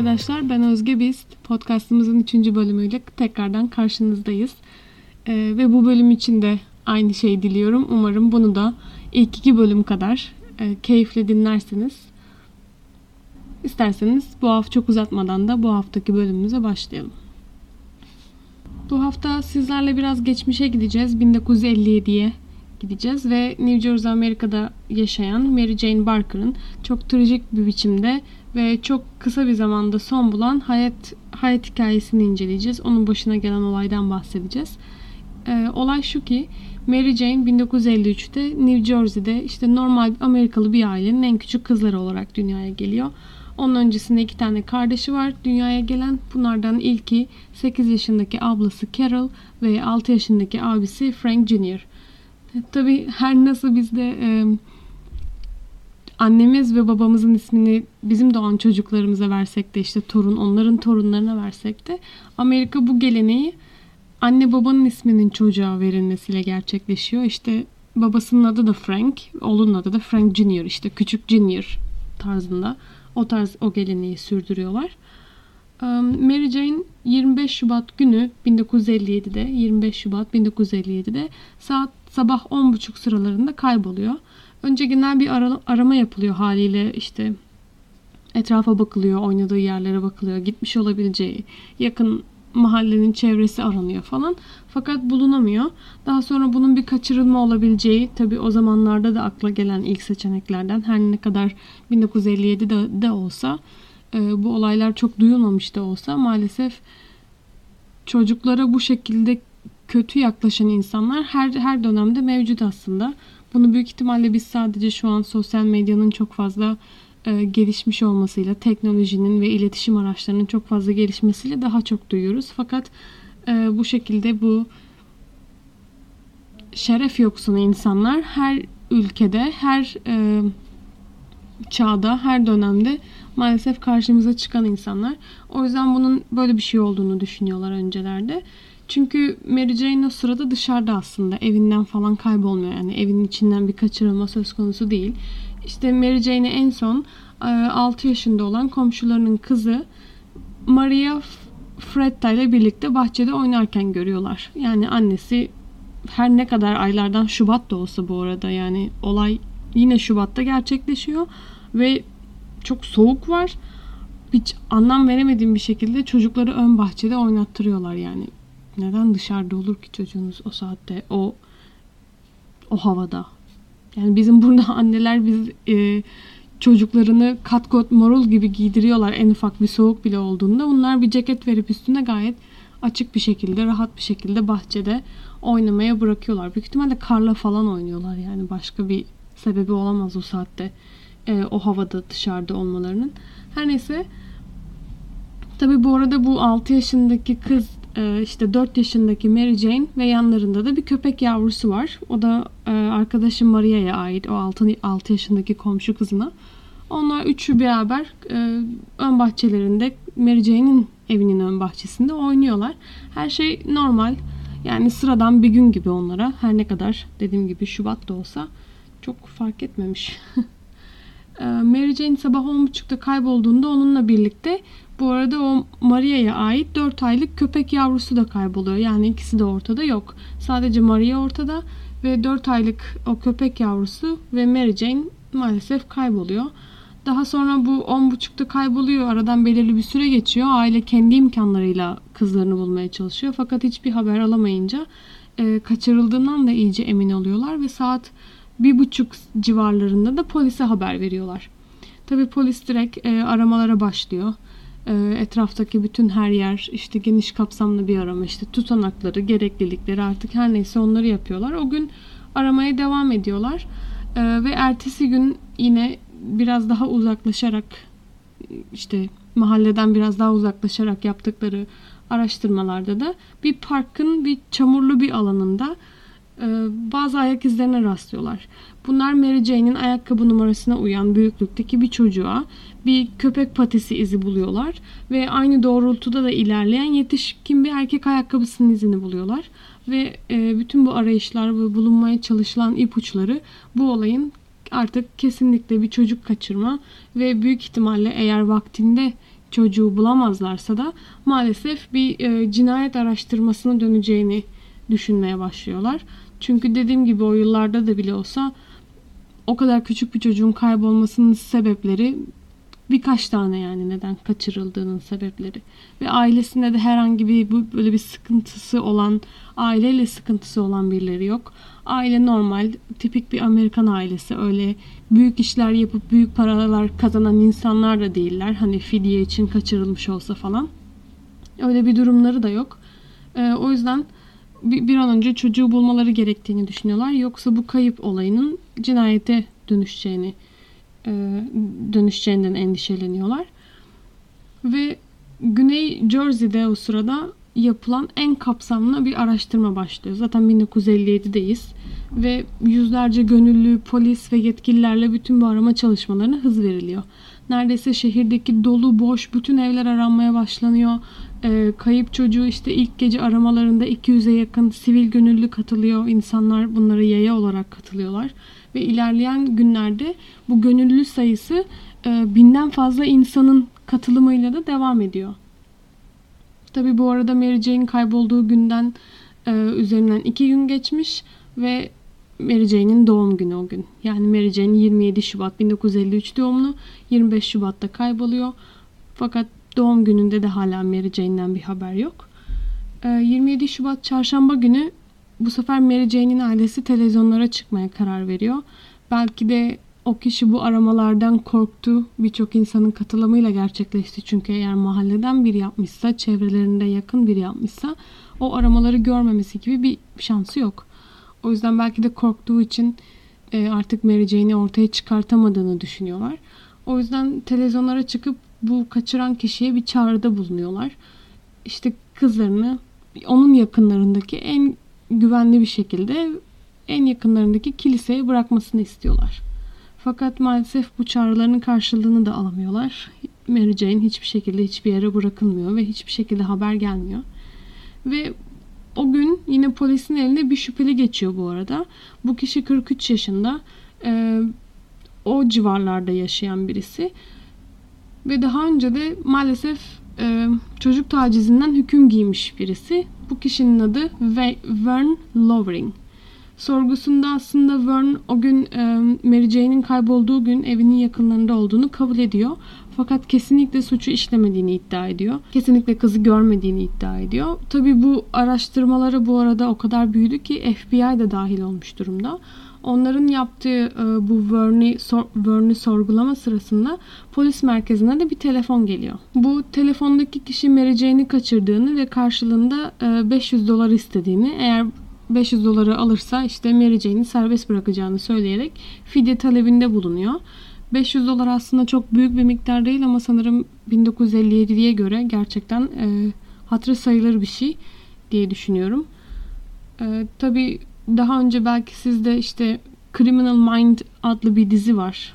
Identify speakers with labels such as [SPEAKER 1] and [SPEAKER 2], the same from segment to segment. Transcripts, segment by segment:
[SPEAKER 1] arkadaşlar. Ben Özge Bist. Podcastımızın 3. bölümüyle tekrardan karşınızdayız. Ee, ve bu bölüm için de aynı şeyi diliyorum. Umarım bunu da ilk iki bölüm kadar e, keyifle dinlersiniz. İsterseniz bu hafta çok uzatmadan da bu haftaki bölümümüze başlayalım. Bu hafta sizlerle biraz geçmişe gideceğiz. 1957'ye gideceğiz ve New Jersey Amerika'da yaşayan Mary Jane Barker'ın çok trajik bir biçimde ve çok kısa bir zamanda son bulan hayat hayat hikayesini inceleyeceğiz. Onun başına gelen olaydan bahsedeceğiz. Ee, olay şu ki Mary Jane 1953'te New Jersey'de işte normal Amerikalı bir ailenin en küçük kızları olarak dünyaya geliyor. Onun öncesinde iki tane kardeşi var dünyaya gelen. Bunlardan ilki 8 yaşındaki ablası Carol ve 6 yaşındaki abisi Frank Jr. Tabi her nasıl bizde e, annemiz ve babamızın ismini bizim doğan çocuklarımıza versek de işte torun onların torunlarına versek de Amerika bu geleneği anne babanın isminin çocuğa verilmesiyle gerçekleşiyor. İşte babasının adı da Frank, oğlunun adı da Frank Junior işte küçük Junior tarzında o tarz o geleneği sürdürüyorlar. Mary Jane 25 Şubat günü 1957'de 25 Şubat 1957'de saat sabah 10.30 sıralarında kayboluyor. Önce genel bir ara, arama yapılıyor haliyle işte etrafa bakılıyor, oynadığı yerlere bakılıyor, gitmiş olabileceği yakın mahallenin çevresi aranıyor falan. Fakat bulunamıyor. Daha sonra bunun bir kaçırılma olabileceği tabi o zamanlarda da akla gelen ilk seçeneklerden her ne kadar 1957'de de olsa e, bu olaylar çok duyulmamış da olsa maalesef çocuklara bu şekilde kötü yaklaşan insanlar her her dönemde mevcut aslında. Bunu büyük ihtimalle biz sadece şu an sosyal medyanın çok fazla e, gelişmiş olmasıyla, teknolojinin ve iletişim araçlarının çok fazla gelişmesiyle daha çok duyuyoruz. Fakat e, bu şekilde bu şeref yoksunu insanlar her ülkede, her e, çağda, her dönemde maalesef karşımıza çıkan insanlar. O yüzden bunun böyle bir şey olduğunu düşünüyorlar öncelerde. Çünkü Mary Jane o sırada dışarıda aslında. Evinden falan kaybolmuyor. Yani evinin içinden bir kaçırılma söz konusu değil. İşte Mary Jane'i en son 6 e, yaşında olan komşularının kızı Maria Fretta ile birlikte bahçede oynarken görüyorlar. Yani annesi her ne kadar aylardan Şubat da olsa bu arada yani olay yine Şubat'ta gerçekleşiyor ve çok soğuk var. Hiç anlam veremediğim bir şekilde çocukları ön bahçede oynattırıyorlar yani. Neden dışarıda olur ki çocuğunuz o saatte o o havada? Yani bizim burada anneler biz e, çocuklarını kat kot morul gibi giydiriyorlar en ufak bir soğuk bile olduğunda. Bunlar bir ceket verip üstüne gayet açık bir şekilde, rahat bir şekilde bahçede oynamaya bırakıyorlar. Büyük ihtimalle karla falan oynuyorlar yani başka bir sebebi olamaz o saatte e, o havada dışarıda olmalarının. Her neyse tabi bu arada bu 6 yaşındaki kız işte 4 yaşındaki Mary Jane ve yanlarında da bir köpek yavrusu var. O da e, arkadaşı Maria'ya ait o 6, 6 yaşındaki komşu kızına. Onlar üçü beraber e, ön bahçelerinde Mary Jane'in evinin ön bahçesinde oynuyorlar. Her şey normal. Yani sıradan bir gün gibi onlara. Her ne kadar dediğim gibi Şubat da olsa çok fark etmemiş. Mary Jane sabah 10.30'da kaybolduğunda onunla birlikte bu arada o Maria'ya ait 4 aylık köpek yavrusu da kayboluyor. Yani ikisi de ortada yok. Sadece Maria ortada ve 4 aylık o köpek yavrusu ve Mary Jane maalesef kayboluyor. Daha sonra bu 10.30'da kayboluyor. Aradan belirli bir süre geçiyor. Aile kendi imkanlarıyla kızlarını bulmaya çalışıyor. Fakat hiçbir haber alamayınca e, kaçırıldığından da iyice emin oluyorlar ve saat bir buçuk civarlarında da polise haber veriyorlar. Tabi polis direkt e, aramalara başlıyor. E, etraftaki bütün her yer işte geniş kapsamlı bir arama işte tutanakları, gereklilikleri artık her neyse onları yapıyorlar. O gün aramaya devam ediyorlar. E, ve ertesi gün yine biraz daha uzaklaşarak işte mahalleden biraz daha uzaklaşarak yaptıkları araştırmalarda da bir parkın bir çamurlu bir alanında e, bazı ayak izlerine rastlıyorlar. Bunlar Mary Jane'in ayakkabı numarasına uyan büyüklükteki bir çocuğa bir köpek patisi izi buluyorlar ve aynı doğrultuda da ilerleyen yetişkin bir erkek ayakkabısının izini buluyorlar ve e, bütün bu arayışlar ve bulunmaya çalışılan ipuçları bu olayın artık kesinlikle bir çocuk kaçırma ve büyük ihtimalle eğer vaktinde çocuğu bulamazlarsa da maalesef bir e, cinayet araştırmasına döneceğini düşünmeye başlıyorlar. Çünkü dediğim gibi o yıllarda da bile olsa o kadar küçük bir çocuğun kaybolmasının sebepleri birkaç tane yani neden kaçırıldığının sebepleri. Ve ailesinde de herhangi bir böyle bir sıkıntısı olan, aileyle sıkıntısı olan birileri yok. Aile normal, tipik bir Amerikan ailesi. Öyle büyük işler yapıp büyük paralar kazanan insanlar da değiller. Hani fidye için kaçırılmış olsa falan. Öyle bir durumları da yok. Ee, o yüzden bir, an önce çocuğu bulmaları gerektiğini düşünüyorlar. Yoksa bu kayıp olayının cinayete dönüşeceğini e, dönüşeceğinden endişeleniyorlar. Ve Güney Jersey'de o sırada yapılan en kapsamlı bir araştırma başlıyor. Zaten 1957'deyiz ve yüzlerce gönüllü polis ve yetkililerle bütün bu arama çalışmalarına hız veriliyor. Neredeyse şehirdeki dolu boş bütün evler aranmaya başlanıyor. E, kayıp çocuğu işte ilk gece aramalarında 200'e yakın sivil gönüllü katılıyor. İnsanlar bunlara yaya olarak katılıyorlar. Ve ilerleyen günlerde bu gönüllü sayısı e, binden fazla insanın katılımıyla da devam ediyor. Tabi bu arada Mary Jane kaybolduğu günden e, üzerinden iki gün geçmiş ve Mary Jane'in doğum günü o gün. Yani Mary Jane 27 Şubat 1953 doğumlu. 25 Şubat'ta kayboluyor. Fakat doğum gününde de hala Mary Jane'den bir haber yok. 27 Şubat çarşamba günü bu sefer Mary Jane'in ailesi televizyonlara çıkmaya karar veriyor. Belki de o kişi bu aramalardan korktu. Birçok insanın katılımıyla gerçekleşti. Çünkü eğer mahalleden biri yapmışsa, çevrelerinde yakın biri yapmışsa o aramaları görmemesi gibi bir şansı yok. O yüzden belki de korktuğu için e, artık Mary Jane'i ortaya çıkartamadığını düşünüyorlar. O yüzden televizyonlara çıkıp bu kaçıran kişiye bir çağrıda bulunuyorlar. İşte kızlarını onun yakınlarındaki en güvenli bir şekilde en yakınlarındaki kiliseye bırakmasını istiyorlar. Fakat maalesef bu çağrılarının karşılığını da alamıyorlar. Mary Jane hiçbir şekilde hiçbir yere bırakılmıyor ve hiçbir şekilde haber gelmiyor. Ve o gün yine polisin eline bir şüpheli geçiyor bu arada. Bu kişi 43 yaşında. E, o civarlarda yaşayan birisi. Ve daha önce de maalesef e, çocuk tacizinden hüküm giymiş birisi. Bu kişinin adı Vern Lovering. Sorgusunda aslında Vern o gün e, Mary Jane'in kaybolduğu gün evinin yakınlarında olduğunu kabul ediyor. Fakat kesinlikle suçu işlemediğini iddia ediyor. Kesinlikle kızı görmediğini iddia ediyor. Tabi bu araştırmaları bu arada o kadar büyüdü ki FBI de dahil olmuş durumda. Onların yaptığı e, bu Vern'i sor, sorgulama sırasında polis merkezine de bir telefon geliyor. Bu telefondaki kişi Mary Jane'i kaçırdığını ve karşılığında e, 500 dolar istediğini, eğer 500 doları alırsa işte Mary Jane'i serbest bırakacağını söyleyerek fidye talebinde bulunuyor. 500 dolar aslında çok büyük bir miktar değil ama sanırım 1957'ye göre gerçekten e, hatırı sayılır bir şey diye düşünüyorum. E, tabii daha önce belki sizde işte Criminal Mind adlı bir dizi var.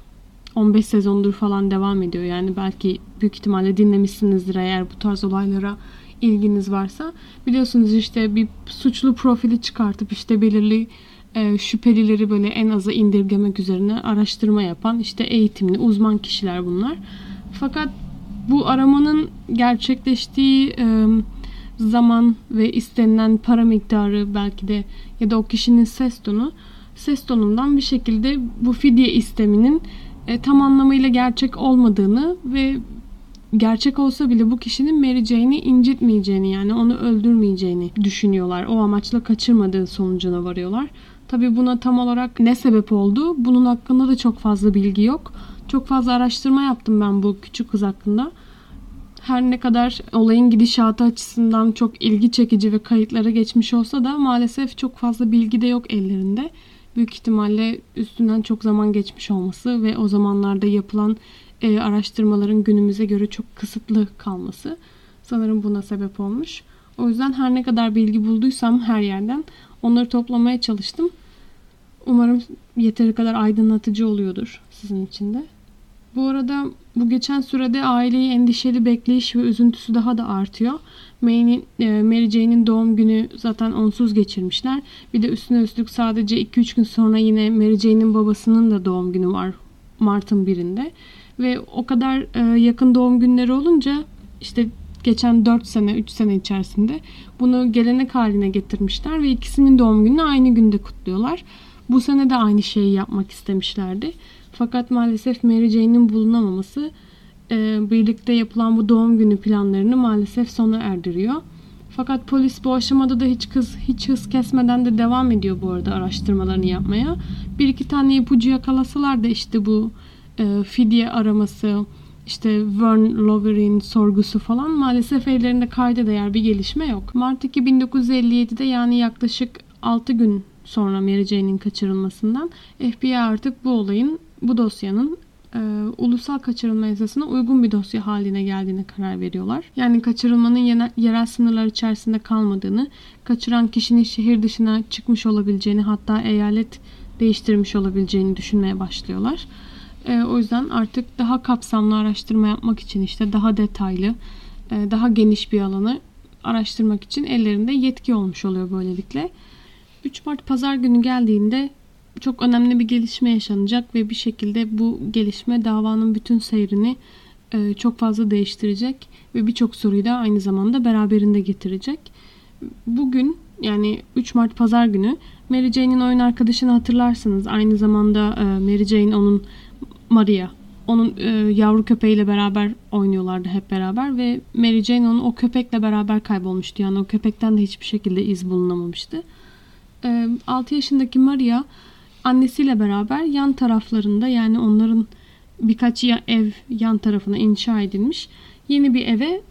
[SPEAKER 1] 15 sezondur falan devam ediyor. Yani belki büyük ihtimalle dinlemişsinizdir eğer bu tarz olaylara ilginiz varsa. Biliyorsunuz işte bir suçlu profili çıkartıp işte belirli e, şüphelileri böyle en aza indirgemek üzerine araştırma yapan işte eğitimli uzman kişiler bunlar. Fakat bu aramanın gerçekleştiği e, zaman ve istenilen para miktarı belki de ya da o kişinin ses tonu ses tonundan bir şekilde bu fidye isteminin e, tam anlamıyla gerçek olmadığını ve gerçek olsa bile bu kişinin Mary incitmeyeceğini yani onu öldürmeyeceğini düşünüyorlar. O amaçla kaçırmadığı sonucuna varıyorlar. Tabi buna tam olarak ne sebep oldu? Bunun hakkında da çok fazla bilgi yok. Çok fazla araştırma yaptım ben bu küçük kız hakkında. Her ne kadar olayın gidişatı açısından çok ilgi çekici ve kayıtlara geçmiş olsa da maalesef çok fazla bilgi de yok ellerinde. Büyük ihtimalle üstünden çok zaman geçmiş olması ve o zamanlarda yapılan e, araştırmaların günümüze göre çok kısıtlı kalması sanırım buna sebep olmuş. O yüzden her ne kadar bilgi bulduysam her yerden onları toplamaya çalıştım. Umarım yeteri kadar aydınlatıcı oluyordur sizin için de. Bu arada bu geçen sürede aileyi endişeli bekleyiş ve üzüntüsü daha da artıyor. E, Mary Jane'in doğum günü zaten onsuz geçirmişler. Bir de üstüne üstlük sadece 2-3 gün sonra yine Mary Jane'in babasının da doğum günü var Mart'ın birinde. Ve o kadar e, yakın doğum günleri olunca işte geçen 4 sene 3 sene içerisinde bunu gelenek haline getirmişler ve ikisinin doğum gününü aynı günde kutluyorlar. Bu sene de aynı şeyi yapmak istemişlerdi. Fakat maalesef Mary Jane'in bulunamaması e, birlikte yapılan bu doğum günü planlarını maalesef sona erdiriyor. Fakat polis bu aşamada da hiç kız hiç hız kesmeden de devam ediyor bu arada araştırmalarını yapmaya. Bir iki tane ipucu yakalasalar da işte bu e, fidye araması, işte Vern Lover'in sorgusu falan maalesef ellerinde kayda değer bir gelişme yok. Mart 2 1957'de yani yaklaşık 6 gün sonra Mary Jane'in kaçırılmasından FBI artık bu olayın, bu dosyanın e, ulusal kaçırılma yasasına uygun bir dosya haline geldiğine karar veriyorlar. Yani kaçırılmanın yerel, yerel sınırlar içerisinde kalmadığını, kaçıran kişinin şehir dışına çıkmış olabileceğini hatta eyalet değiştirmiş olabileceğini düşünmeye başlıyorlar. E, o yüzden artık daha kapsamlı araştırma yapmak için işte daha detaylı, e, daha geniş bir alanı araştırmak için ellerinde yetki olmuş oluyor böylelikle. 3 Mart pazar günü geldiğinde çok önemli bir gelişme yaşanacak ve bir şekilde bu gelişme davanın bütün seyrini e, çok fazla değiştirecek ve birçok soruyu da aynı zamanda beraberinde getirecek. Bugün yani 3 Mart pazar günü Mary Jane'in oyun arkadaşını hatırlarsınız. Aynı zamanda e, Mary Jane onun Maria. Onun e, yavru köpeğiyle beraber oynuyorlardı hep beraber ve Mary Jane onun o köpekle beraber kaybolmuştu. Yani o köpekten de hiçbir şekilde iz bulunamamıştı. E, 6 yaşındaki Maria annesiyle beraber yan taraflarında yani onların birkaç ev yan tarafına inşa edilmiş yeni bir eve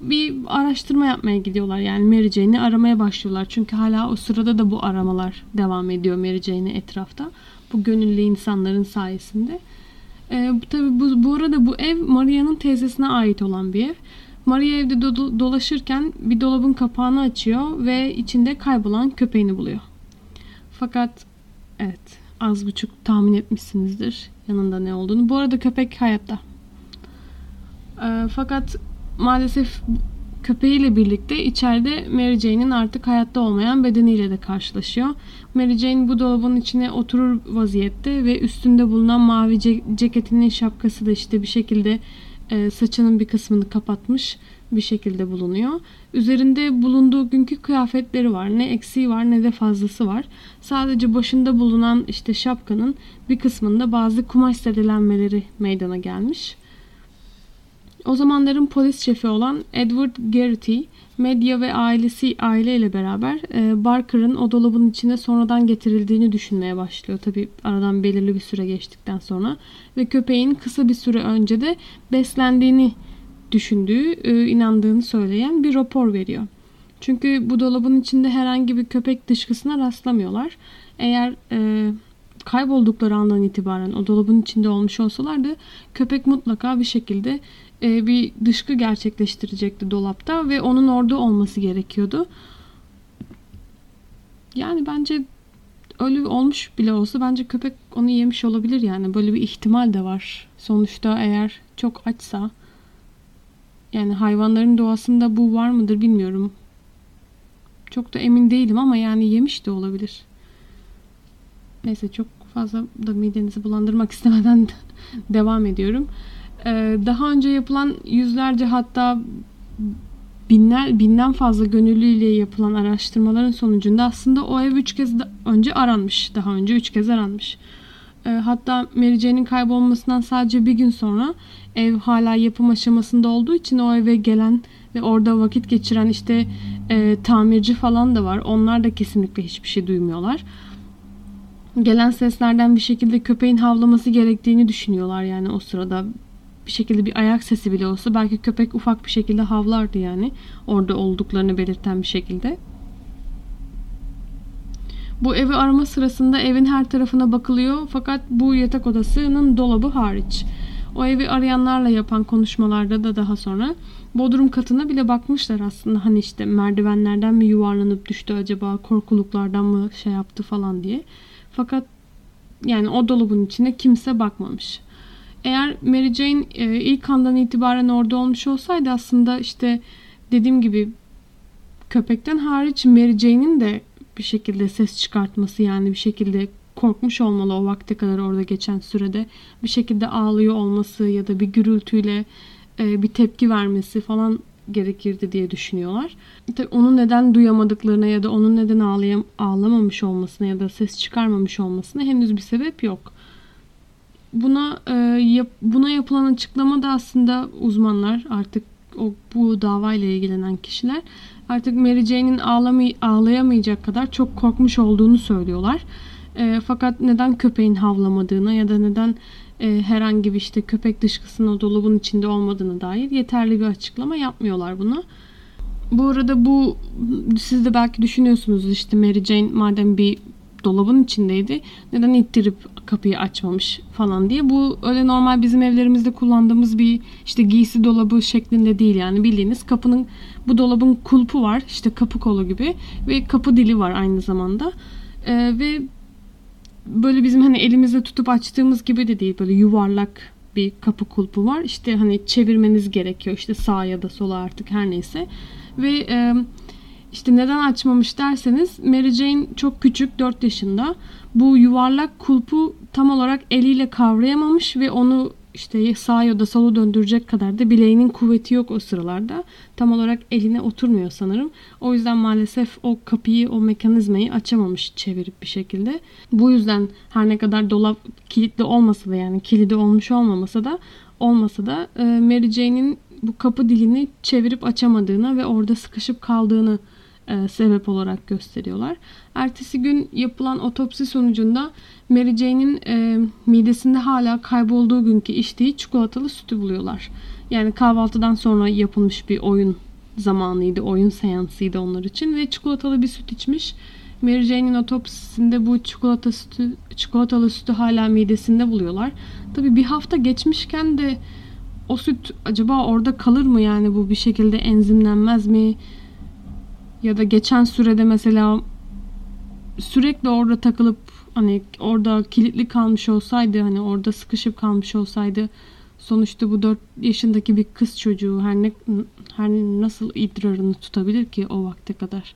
[SPEAKER 1] bir araştırma yapmaya gidiyorlar. Yani Mary Jane'i aramaya başlıyorlar. Çünkü hala o sırada da bu aramalar devam ediyor Mary Jane'i etrafta. Bu gönüllü insanların sayesinde. Ee, tabii bu, bu arada bu ev Maria'nın teyzesine ait olan bir ev. Maria evde do- dolaşırken bir dolabın kapağını açıyor ve içinde kaybolan köpeğini buluyor. Fakat evet az buçuk tahmin etmişsinizdir yanında ne olduğunu. Bu arada köpek hayatta. Ee, fakat maalesef köpeğiyle birlikte içeride Mary Jane'in artık hayatta olmayan bedeniyle de karşılaşıyor. Mary Jane bu dolabın içine oturur vaziyette ve üstünde bulunan mavi ceketinin şapkası da işte bir şekilde e, saçının bir kısmını kapatmış bir şekilde bulunuyor. Üzerinde bulunduğu günkü kıyafetleri var. Ne eksiği var ne de fazlası var. Sadece başında bulunan işte şapkanın bir kısmında bazı kumaş zedelenmeleri meydana gelmiş. O zamanların polis şefi olan Edward Garrity, medya ve ailesi aileyle beraber e, Barker'ın o dolabın içine sonradan getirildiğini düşünmeye başlıyor. Tabi aradan belirli bir süre geçtikten sonra ve köpeğin kısa bir süre önce de beslendiğini düşündüğü, e, inandığını söyleyen bir rapor veriyor. Çünkü bu dolabın içinde herhangi bir köpek dışkısına rastlamıyorlar. Eğer e, kayboldukları andan itibaren o dolabın içinde olmuş olsalardı köpek mutlaka bir şekilde e, bir dışkı gerçekleştirecekti dolapta ve onun orada olması gerekiyordu. Yani bence öyle olmuş bile olsa bence köpek onu yemiş olabilir yani böyle bir ihtimal de var. Sonuçta eğer çok açsa yani hayvanların doğasında bu var mıdır bilmiyorum. Çok da emin değilim ama yani yemiş de olabilir. Neyse çok fazla da midenizi bulandırmak istemeden devam ediyorum. Ee, daha önce yapılan yüzlerce hatta binler binden fazla gönüllüyle yapılan araştırmaların sonucunda aslında o ev üç kez önce aranmış. Daha önce üç kez aranmış. Ee, hatta Mary Jane'in kaybolmasından sadece bir gün sonra ev hala yapım aşamasında olduğu için o eve gelen ve orada vakit geçiren işte e, tamirci falan da var. Onlar da kesinlikle hiçbir şey duymuyorlar. Gelen seslerden bir şekilde köpeğin havlaması gerektiğini düşünüyorlar yani o sırada bir şekilde bir ayak sesi bile olsa belki köpek ufak bir şekilde havlardı yani orada olduklarını belirten bir şekilde. Bu evi arama sırasında evin her tarafına bakılıyor fakat bu yatak odasının dolabı hariç. O evi arayanlarla yapan konuşmalarda da daha sonra bodrum katına bile bakmışlar aslında hani işte merdivenlerden mi yuvarlanıp düştü acaba korkuluklardan mı şey yaptı falan diye. Fakat yani o dolabın içine kimse bakmamış. Eğer Mary Jane e, ilk andan itibaren orada olmuş olsaydı aslında işte dediğim gibi köpekten hariç Mary Jane'in de bir şekilde ses çıkartması yani bir şekilde korkmuş olmalı o vakte kadar orada geçen sürede. Bir şekilde ağlıyor olması ya da bir gürültüyle e, bir tepki vermesi falan gerekirdi diye düşünüyorlar. Tabii onun neden duyamadıklarına ya da onun neden ağlayam ağlamamış olmasına ya da ses çıkarmamış olmasına henüz bir sebep yok. Buna e, yap, buna yapılan açıklama da aslında uzmanlar artık o bu davayla ilgilenen kişiler artık Mary Jane'in ağlayamayacak kadar çok korkmuş olduğunu söylüyorlar. E, fakat neden köpeğin havlamadığına ya da neden e, herhangi bir işte köpek dışkısının dolabın içinde olmadığına dair yeterli bir açıklama yapmıyorlar buna. Bu arada bu siz de belki düşünüyorsunuz işte Mary Jane madem bir dolabın içindeydi neden ittirip kapıyı açmamış falan diye. Bu öyle normal bizim evlerimizde kullandığımız bir işte giysi dolabı şeklinde değil yani bildiğiniz kapının bu dolabın kulpu var işte kapı kolu gibi ve kapı dili var aynı zamanda. Ee, ve böyle bizim hani elimizde tutup açtığımız gibi de değil böyle yuvarlak bir kapı kulpu var. İşte hani çevirmeniz gerekiyor işte sağa ya da sola artık her neyse. Ve e, işte neden açmamış derseniz Mary Jane çok küçük 4 yaşında. Bu yuvarlak kulpu tam olarak eliyle kavrayamamış ve onu işte sağ ya da sola döndürecek kadar da bileğinin kuvveti yok o sıralarda. Tam olarak eline oturmuyor sanırım. O yüzden maalesef o kapıyı, o mekanizmayı açamamış çevirip bir şekilde. Bu yüzden her ne kadar dolap kilitli olmasa da yani kilidi olmuş olmamasa da olmasa da e, Mary Jane'in bu kapı dilini çevirip açamadığını ve orada sıkışıp kaldığını e, sebep olarak gösteriyorlar. Ertesi gün yapılan otopsi sonucunda Mary Jane'in e, midesinde hala kaybolduğu günkü içtiği çikolatalı sütü buluyorlar. Yani kahvaltıdan sonra yapılmış bir oyun zamanıydı, oyun seansıydı onlar için ve çikolatalı bir süt içmiş. Mary Jane'in otopsisinde bu çikolata sütü, çikolatalı sütü hala midesinde buluyorlar. Tabi bir hafta geçmişken de o süt acaba orada kalır mı yani bu bir şekilde enzimlenmez mi? Ya da geçen sürede mesela sürekli orada takılıp hani orada kilitli kalmış olsaydı hani orada sıkışıp kalmış olsaydı sonuçta bu 4 yaşındaki bir kız çocuğu her ne her nasıl idrarını tutabilir ki o vakte kadar.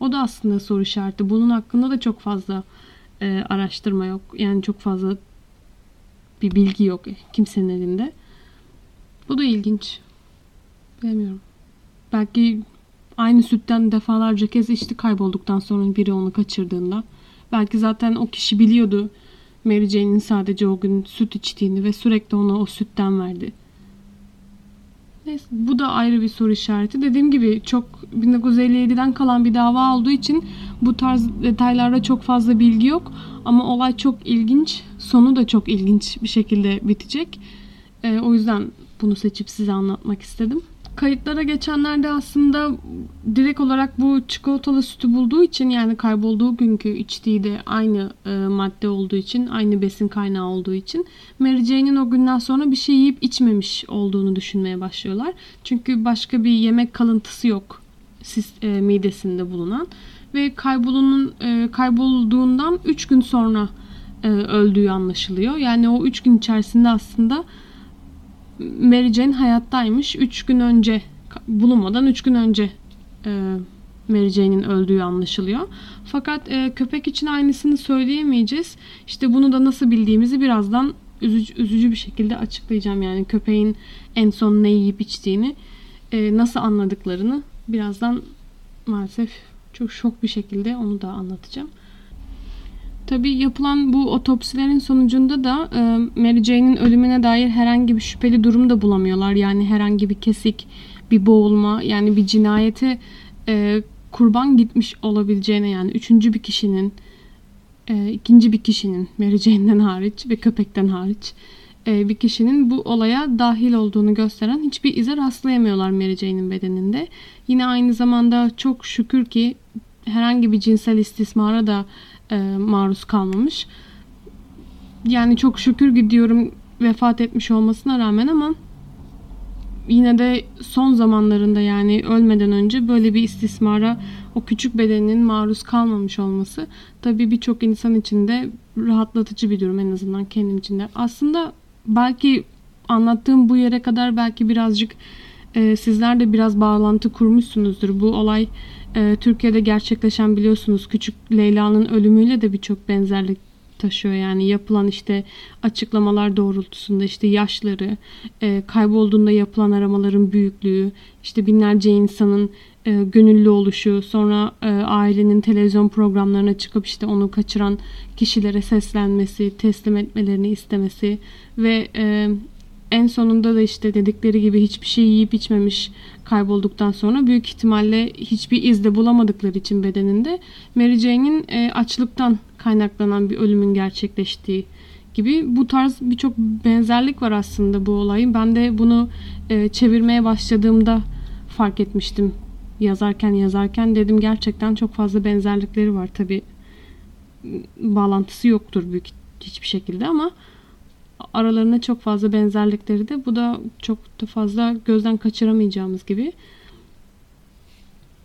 [SPEAKER 1] O da aslında soru işareti. Bunun hakkında da çok fazla e, araştırma yok. Yani çok fazla bir bilgi yok kimsenin elinde. Bu da ilginç. Bilmiyorum. Belki aynı sütten defalarca kez içti kaybolduktan sonra biri onu kaçırdığında. Belki zaten o kişi biliyordu Mary Jane'in sadece o gün süt içtiğini ve sürekli ona o sütten verdi. Neyse, bu da ayrı bir soru işareti. Dediğim gibi çok 1957'den kalan bir dava olduğu için bu tarz detaylarda çok fazla bilgi yok. Ama olay çok ilginç. Sonu da çok ilginç bir şekilde bitecek. Ee, o yüzden bunu seçip size anlatmak istedim. Kayıtlara geçenlerde aslında direkt olarak bu çikolatalı sütü bulduğu için yani kaybolduğu günkü içtiği de aynı e, madde olduğu için, aynı besin kaynağı olduğu için Mary Jane'in o günden sonra bir şey yiyip içmemiş olduğunu düşünmeye başlıyorlar. Çünkü başka bir yemek kalıntısı yok sis, e, midesinde bulunan ve kaybolunun e, kaybolduğundan 3 gün sonra e, öldüğü anlaşılıyor. Yani o 3 gün içerisinde aslında Mary Jane hayattaymış. 3 gün önce bulunmadan 3 gün önce e, Mary Jane'in öldüğü anlaşılıyor. Fakat e, köpek için aynısını söyleyemeyeceğiz. İşte bunu da nasıl bildiğimizi birazdan üzücü, üzücü bir şekilde açıklayacağım. Yani köpeğin en son ne yiyip içtiğini e, nasıl anladıklarını birazdan maalesef çok şok bir şekilde onu da anlatacağım. Tabi yapılan bu otopsilerin sonucunda da e, Mary Jane'in ölümüne dair herhangi bir şüpheli durum da bulamıyorlar. Yani herhangi bir kesik, bir boğulma yani bir cinayete e, kurban gitmiş olabileceğine yani üçüncü bir kişinin e, ikinci bir kişinin Mary Jane'den hariç ve köpekten hariç e, bir kişinin bu olaya dahil olduğunu gösteren hiçbir ize rastlayamıyorlar Mary Jane'in bedeninde. Yine aynı zamanda çok şükür ki herhangi bir cinsel istismara da e, maruz kalmamış. Yani çok şükür gidiyorum vefat etmiş olmasına rağmen ama yine de son zamanlarında yani ölmeden önce böyle bir istismara o küçük bedeninin maruz kalmamış olması tabii birçok insan için de rahatlatıcı bir durum en azından kendim için de. Aslında belki anlattığım bu yere kadar belki birazcık e, sizler de biraz bağlantı kurmuşsunuzdur. Bu olay e, Türkiye'de gerçekleşen biliyorsunuz küçük Leyla'nın ölümüyle de birçok benzerlik taşıyor. Yani yapılan işte açıklamalar doğrultusunda işte yaşları, e, kaybolduğunda yapılan aramaların büyüklüğü, işte binlerce insanın e, gönüllü oluşu, sonra e, ailenin televizyon programlarına çıkıp işte onu kaçıran kişilere seslenmesi, teslim etmelerini istemesi ve e, en sonunda da işte dedikleri gibi hiçbir şey yiyip içmemiş kaybolduktan sonra büyük ihtimalle hiçbir iz de bulamadıkları için bedeninde Mary Jane'in e, açlıktan kaynaklanan bir ölümün gerçekleştiği gibi bu tarz birçok benzerlik var aslında bu olayın. Ben de bunu e, çevirmeye başladığımda fark etmiştim yazarken yazarken dedim gerçekten çok fazla benzerlikleri var tabi bağlantısı yoktur büyük hiçbir şekilde ama aralarında çok fazla benzerlikleri de bu da çok da fazla gözden kaçıramayacağımız gibi.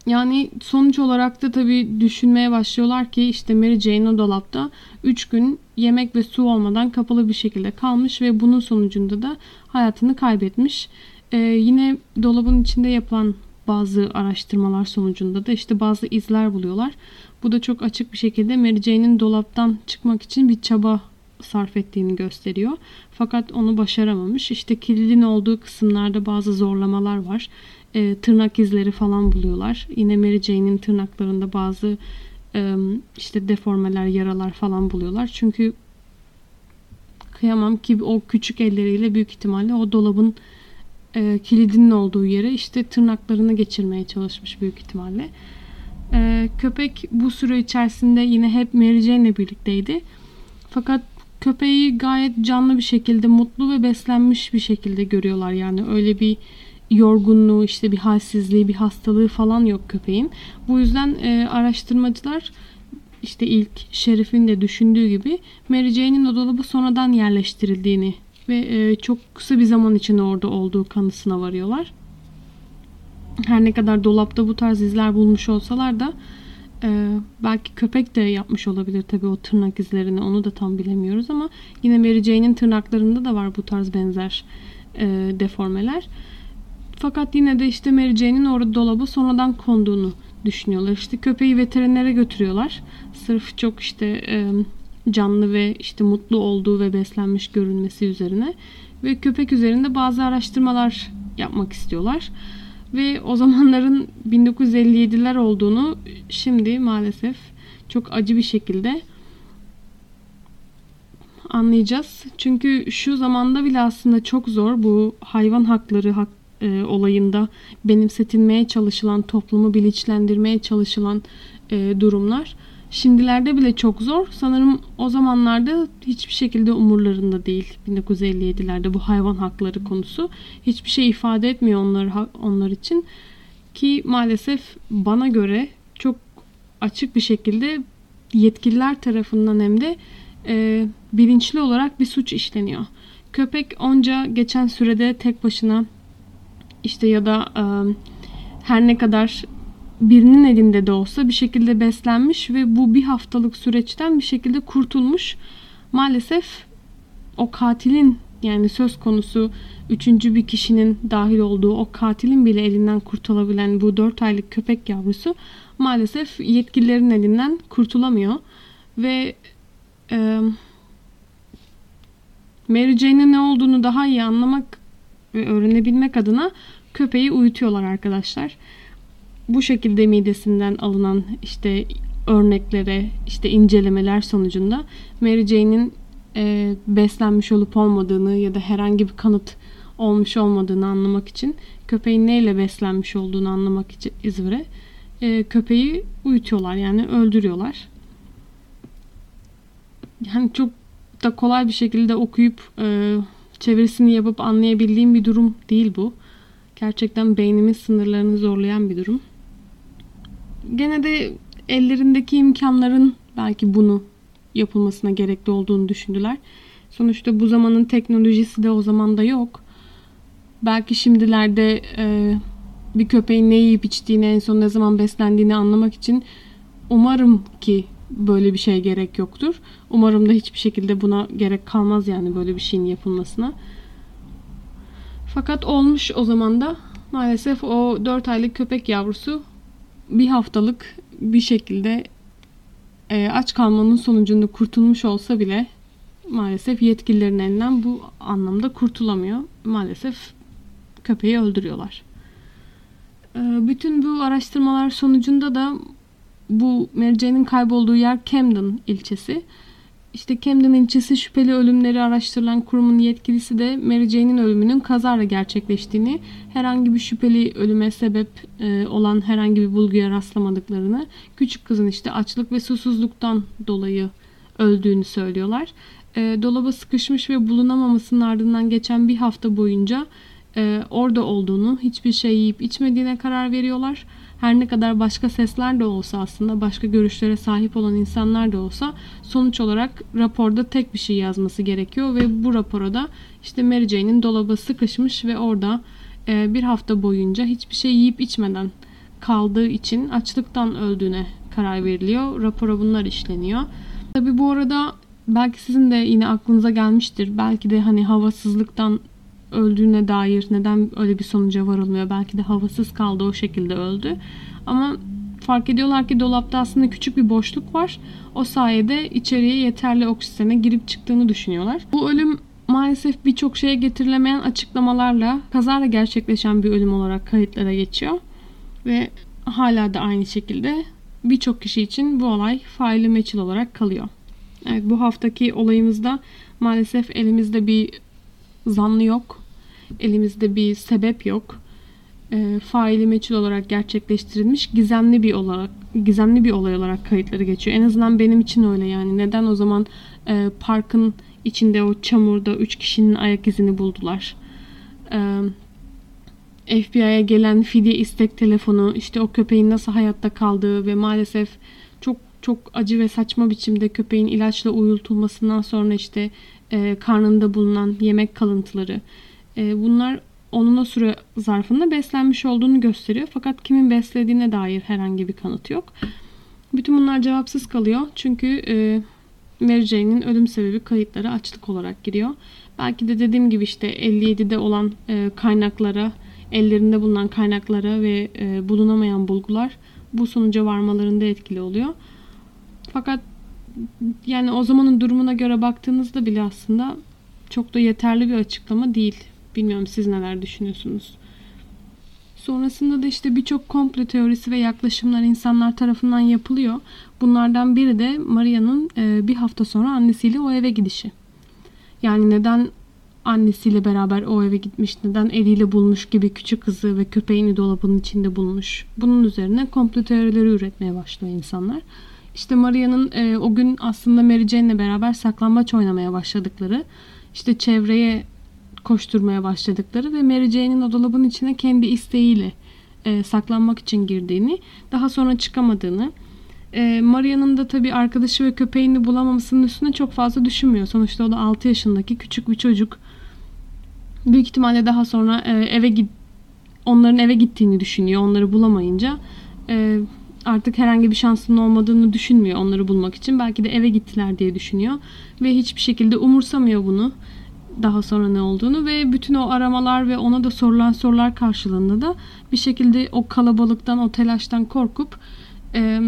[SPEAKER 1] Yani sonuç olarak da tabii düşünmeye başlıyorlar ki işte Mary Jane o dolapta 3 gün yemek ve su olmadan kapalı bir şekilde kalmış ve bunun sonucunda da hayatını kaybetmiş. Ee, yine dolabın içinde yapılan bazı araştırmalar sonucunda da işte bazı izler buluyorlar. Bu da çok açık bir şekilde Mary Jane'in dolaptan çıkmak için bir çaba sarf ettiğini gösteriyor. Fakat onu başaramamış. İşte kilidin olduğu kısımlarda bazı zorlamalar var. E, tırnak izleri falan buluyorlar. Yine Mary Jane'in tırnaklarında bazı e, işte deformeler, yaralar falan buluyorlar. Çünkü kıyamam ki o küçük elleriyle büyük ihtimalle o dolabın e, kilidinin olduğu yere işte tırnaklarını geçirmeye çalışmış büyük ihtimalle. E, köpek bu süre içerisinde yine hep Mary Jane'le birlikteydi. Fakat köpeği gayet canlı bir şekilde, mutlu ve beslenmiş bir şekilde görüyorlar. Yani öyle bir yorgunluğu, işte bir halsizliği, bir hastalığı falan yok köpeğin. Bu yüzden e, araştırmacılar işte ilk Şerif'in de düşündüğü gibi Mary Jane'in o dolabı sonradan yerleştirildiğini ve e, çok kısa bir zaman için orada olduğu kanısına varıyorlar. Her ne kadar dolapta bu tarz izler bulmuş olsalar da e, belki köpek de yapmış olabilir tabii o tırnak izlerini onu da tam bilemiyoruz ama yine Mary Jane'in tırnaklarında da var bu tarz benzer e, deformeler. Fakat yine de işte Mary Jane'in orada dolabı sonradan konduğunu düşünüyorlar. İşte köpeği veterinere götürüyorlar. Sırf çok işte e, canlı ve işte mutlu olduğu ve beslenmiş görünmesi üzerine ve köpek üzerinde bazı araştırmalar yapmak istiyorlar. Ve o zamanların 1957'ler olduğunu şimdi maalesef çok acı bir şekilde anlayacağız. Çünkü şu zamanda bile aslında çok zor bu hayvan hakları hak, e, olayında benimsetilmeye çalışılan, toplumu bilinçlendirmeye çalışılan e, durumlar. Şimdilerde bile çok zor. Sanırım o zamanlarda hiçbir şekilde umurlarında değil. 1957'lerde bu hayvan hakları konusu hiçbir şey ifade etmiyor onlar onlar için ki maalesef bana göre çok açık bir şekilde yetkililer tarafından hem de e, bilinçli olarak bir suç işleniyor. Köpek onca geçen sürede tek başına işte ya da e, her ne kadar birinin elinde de olsa bir şekilde beslenmiş ve bu bir haftalık süreçten bir şekilde kurtulmuş. Maalesef o katilin yani söz konusu üçüncü bir kişinin dahil olduğu o katilin bile elinden kurtulabilen bu dört aylık köpek yavrusu maalesef yetkililerin elinden kurtulamıyor. Ve e, Mary Jane'in ne olduğunu daha iyi anlamak ve öğrenebilmek adına köpeği uyutuyorlar arkadaşlar bu şekilde midesinden alınan işte örneklere, işte incelemeler sonucunda Mary Jane'in e, beslenmiş olup olmadığını ya da herhangi bir kanıt olmuş olmadığını anlamak için köpeğin neyle beslenmiş olduğunu anlamak için İzmir'e e, köpeği uyutuyorlar yani öldürüyorlar. Yani çok da kolay bir şekilde okuyup e, çevirisini yapıp anlayabildiğim bir durum değil bu. Gerçekten beynimin sınırlarını zorlayan bir durum gene de ellerindeki imkanların belki bunu yapılmasına gerekli olduğunu düşündüler. Sonuçta bu zamanın teknolojisi de o zaman da yok. Belki şimdilerde e, bir köpeğin ne yiyip içtiğini, en son ne zaman beslendiğini anlamak için umarım ki böyle bir şey gerek yoktur. Umarım da hiçbir şekilde buna gerek kalmaz yani böyle bir şeyin yapılmasına. Fakat olmuş o zaman da maalesef o 4 aylık köpek yavrusu bir haftalık bir şekilde e, aç kalmanın sonucunda kurtulmuş olsa bile maalesef yetkililerin elinden bu anlamda kurtulamıyor. Maalesef köpeği öldürüyorlar. E, bütün bu araştırmalar sonucunda da bu Mary kaybolduğu yer Camden ilçesi. İşte Camden ilçesi şüpheli ölümleri araştırılan kurumun yetkilisi de Mary Jane'in ölümünün kazara gerçekleştiğini, herhangi bir şüpheli ölüme sebep e, olan herhangi bir bulguya rastlamadıklarını, küçük kızın işte açlık ve susuzluktan dolayı öldüğünü söylüyorlar. E, dolaba sıkışmış ve bulunamamasının ardından geçen bir hafta boyunca e, orada olduğunu, hiçbir şey yiyip içmediğine karar veriyorlar her ne kadar başka sesler de olsa aslında başka görüşlere sahip olan insanlar da olsa sonuç olarak raporda tek bir şey yazması gerekiyor ve bu rapora da işte Mary Jane'in dolaba sıkışmış ve orada e, bir hafta boyunca hiçbir şey yiyip içmeden kaldığı için açlıktan öldüğüne karar veriliyor. Rapora bunlar işleniyor. Tabi bu arada belki sizin de yine aklınıza gelmiştir. Belki de hani havasızlıktan öldüğüne dair neden öyle bir sonuca varılmıyor? Belki de havasız kaldı o şekilde öldü. Ama fark ediyorlar ki dolapta aslında küçük bir boşluk var. O sayede içeriye yeterli oksijene girip çıktığını düşünüyorlar. Bu ölüm maalesef birçok şeye getirilemeyen açıklamalarla kazara gerçekleşen bir ölüm olarak kayıtlara geçiyor. Ve hala da aynı şekilde birçok kişi için bu olay faili meçhul olarak kalıyor. Evet bu haftaki olayımızda maalesef elimizde bir zanlı yok. Elimizde bir sebep yok. E, faili meçhul olarak gerçekleştirilmiş gizemli bir olarak gizemli bir olay olarak kayıtları geçiyor. En azından benim için öyle yani. Neden o zaman e, parkın içinde o çamurda üç kişinin ayak izini buldular? E, FBI'ye gelen fidye istek telefonu, işte o köpeğin nasıl hayatta kaldığı ve maalesef çok çok acı ve saçma biçimde köpeğin ilaçla uyultulmasından sonra işte e, karnında bulunan yemek kalıntıları, bunlar onun o süre zarfında beslenmiş olduğunu gösteriyor. Fakat kimin beslediğine dair herhangi bir kanıt yok. Bütün bunlar cevapsız kalıyor. Çünkü e, Mary Jane'in ölüm sebebi kayıtları açlık olarak giriyor. Belki de dediğim gibi işte 57'de olan e, kaynaklara, ellerinde bulunan kaynaklara ve e, bulunamayan bulgular bu sonuca varmalarında etkili oluyor. Fakat yani o zamanın durumuna göre baktığınızda bile aslında çok da yeterli bir açıklama değil. Bilmiyorum siz neler düşünüyorsunuz. Sonrasında da işte birçok komplo teorisi ve yaklaşımlar insanlar tarafından yapılıyor. Bunlardan biri de Maria'nın e, bir hafta sonra annesiyle o eve gidişi. Yani neden annesiyle beraber o eve gitmiş, neden eliyle bulmuş gibi küçük kızı ve köpeğini dolabının içinde bulmuş. Bunun üzerine komplo teorileri üretmeye başlıyor insanlar. İşte Maria'nın e, o gün aslında Mary Jane'le beraber saklambaç oynamaya başladıkları, işte çevreye koşturmaya başladıkları ve Mary Jane'in o dolabın içine kendi isteğiyle e, saklanmak için girdiğini, daha sonra çıkamadığını, e, Maria'nın da tabii arkadaşı ve köpeğini bulamamasının üstüne çok fazla düşünmüyor. Sonuçta o da 6 yaşındaki küçük bir çocuk. Büyük ihtimalle daha sonra e, eve git onların eve gittiğini düşünüyor. Onları bulamayınca e, artık herhangi bir şansının olmadığını düşünmüyor onları bulmak için. Belki de eve gittiler diye düşünüyor ve hiçbir şekilde umursamıyor bunu daha sonra ne olduğunu ve bütün o aramalar ve ona da sorulan sorular karşılığında da bir şekilde o kalabalıktan, o telaştan korkup e,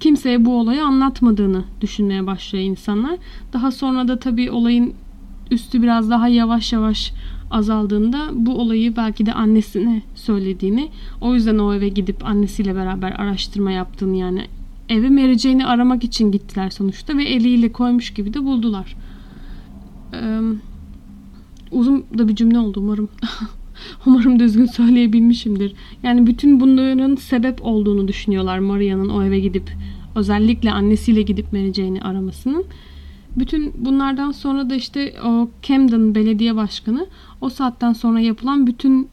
[SPEAKER 1] kimseye bu olayı anlatmadığını düşünmeye başlıyor insanlar. Daha sonra da tabii olayın üstü biraz daha yavaş yavaş azaldığında bu olayı belki de annesine söylediğini, o yüzden o eve gidip annesiyle beraber araştırma yaptığını yani eve vereceğini aramak için gittiler sonuçta ve eliyle koymuş gibi de buldular. Ee, uzun da bir cümle oldu umarım. umarım düzgün söyleyebilmişimdir. Yani bütün bunların sebep olduğunu düşünüyorlar Maria'nın o eve gidip özellikle annesiyle gidip vereceğini aramasının. Bütün bunlardan sonra da işte o Camden Belediye Başkanı o saatten sonra yapılan bütün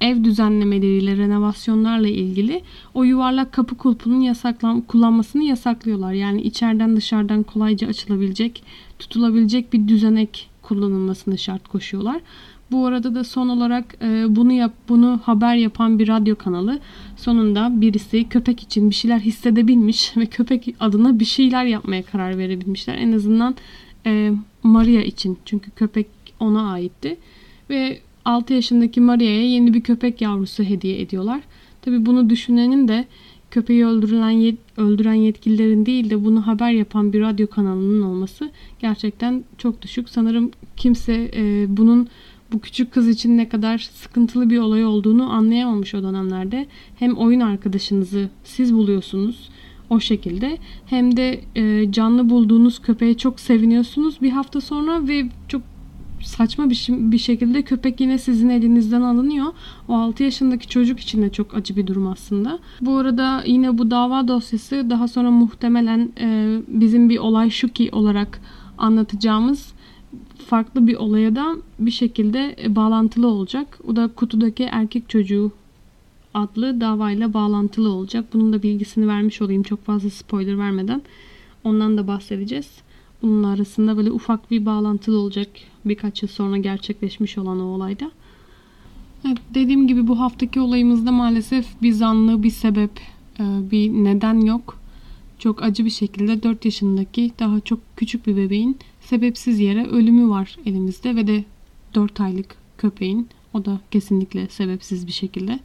[SPEAKER 1] ev düzenlemeleriyle, renovasyonlarla ilgili o yuvarlak kapı kulpunun yasaklan kullanmasını yasaklıyorlar. Yani içeriden dışarıdan kolayca açılabilecek, tutulabilecek bir düzenek kullanılmasını şart koşuyorlar. Bu arada da son olarak e, bunu yap bunu haber yapan bir radyo kanalı sonunda birisi köpek için bir şeyler hissedebilmiş ve köpek adına bir şeyler yapmaya karar verebilmişler. En azından e, Maria için çünkü köpek ona aitti ve 6 yaşındaki Maria'ya yeni bir köpek yavrusu hediye ediyorlar. Tabi bunu düşünenin de köpeği öldürülen öldüren yetkililerin değil de bunu haber yapan bir radyo kanalının olması gerçekten çok düşük. Sanırım kimse e, bunun bu küçük kız için ne kadar sıkıntılı bir olay olduğunu anlayamamış o dönemlerde. Hem oyun arkadaşınızı siz buluyorsunuz o şekilde hem de e, canlı bulduğunuz köpeğe çok seviniyorsunuz bir hafta sonra ve çok saçma bir, bir şekilde köpek yine sizin elinizden alınıyor. O 6 yaşındaki çocuk için de çok acı bir durum aslında. Bu arada yine bu dava dosyası daha sonra muhtemelen e, bizim bir olay şu ki olarak anlatacağımız farklı bir olaya da bir şekilde e, bağlantılı olacak. O da kutudaki erkek çocuğu adlı davayla bağlantılı olacak. Bunun da bilgisini vermiş olayım çok fazla spoiler vermeden. Ondan da bahsedeceğiz. Bunun arasında böyle ufak bir bağlantılı olacak birkaç yıl sonra gerçekleşmiş olan o olayda. Evet, dediğim gibi bu haftaki olayımızda maalesef bir zanlı, bir sebep, e, bir neden yok. Çok acı bir şekilde 4 yaşındaki daha çok küçük bir bebeğin sebepsiz yere ölümü var elimizde ve de 4 aylık köpeğin o da kesinlikle sebepsiz bir şekilde.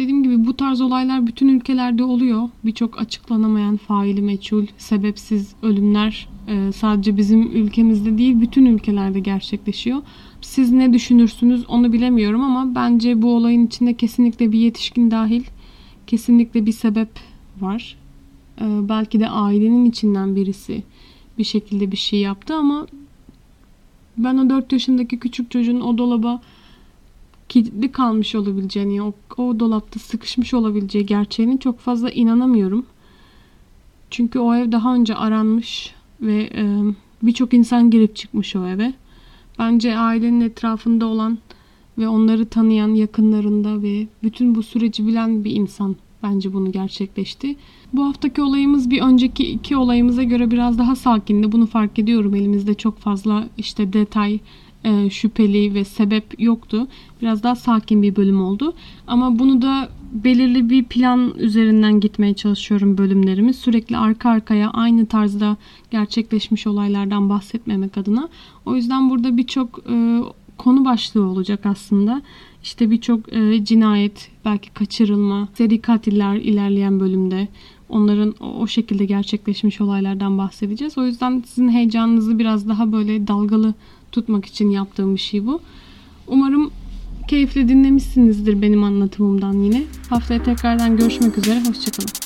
[SPEAKER 1] Dediğim gibi bu tarz olaylar bütün ülkelerde oluyor. Birçok açıklanamayan faili meçhul, sebepsiz ölümler e, sadece bizim ülkemizde değil bütün ülkelerde gerçekleşiyor. Siz ne düşünürsünüz onu bilemiyorum ama bence bu olayın içinde kesinlikle bir yetişkin dahil. Kesinlikle bir sebep var. E, belki de ailenin içinden birisi bir şekilde bir şey yaptı ama ben o 4 yaşındaki küçük çocuğun o dolaba kilitli kalmış olabileceğini, o, o dolapta sıkışmış olabileceği gerçeğini çok fazla inanamıyorum. Çünkü o ev daha önce aranmış ve e, birçok insan girip çıkmış o eve. Bence ailenin etrafında olan ve onları tanıyan yakınlarında ve bütün bu süreci bilen bir insan bence bunu gerçekleşti. Bu haftaki olayımız bir önceki iki olayımıza göre biraz daha sakindi. Bunu fark ediyorum. Elimizde çok fazla işte detay, e, şüpheli ve sebep yoktu. Biraz daha sakin bir bölüm oldu. Ama bunu da belirli bir plan üzerinden gitmeye çalışıyorum bölümlerimi. Sürekli arka arkaya aynı tarzda gerçekleşmiş olaylardan bahsetmemek adına. O yüzden burada birçok e, konu başlığı olacak aslında. İşte birçok e, cinayet, belki kaçırılma, seri katiller ilerleyen bölümde onların o şekilde gerçekleşmiş olaylardan bahsedeceğiz. O yüzden sizin heyecanınızı biraz daha böyle dalgalı tutmak için yaptığım bir şey bu. Umarım keyifle dinlemişsinizdir benim anlatımımdan yine. Haftaya tekrardan görüşmek üzere. Hoşçakalın.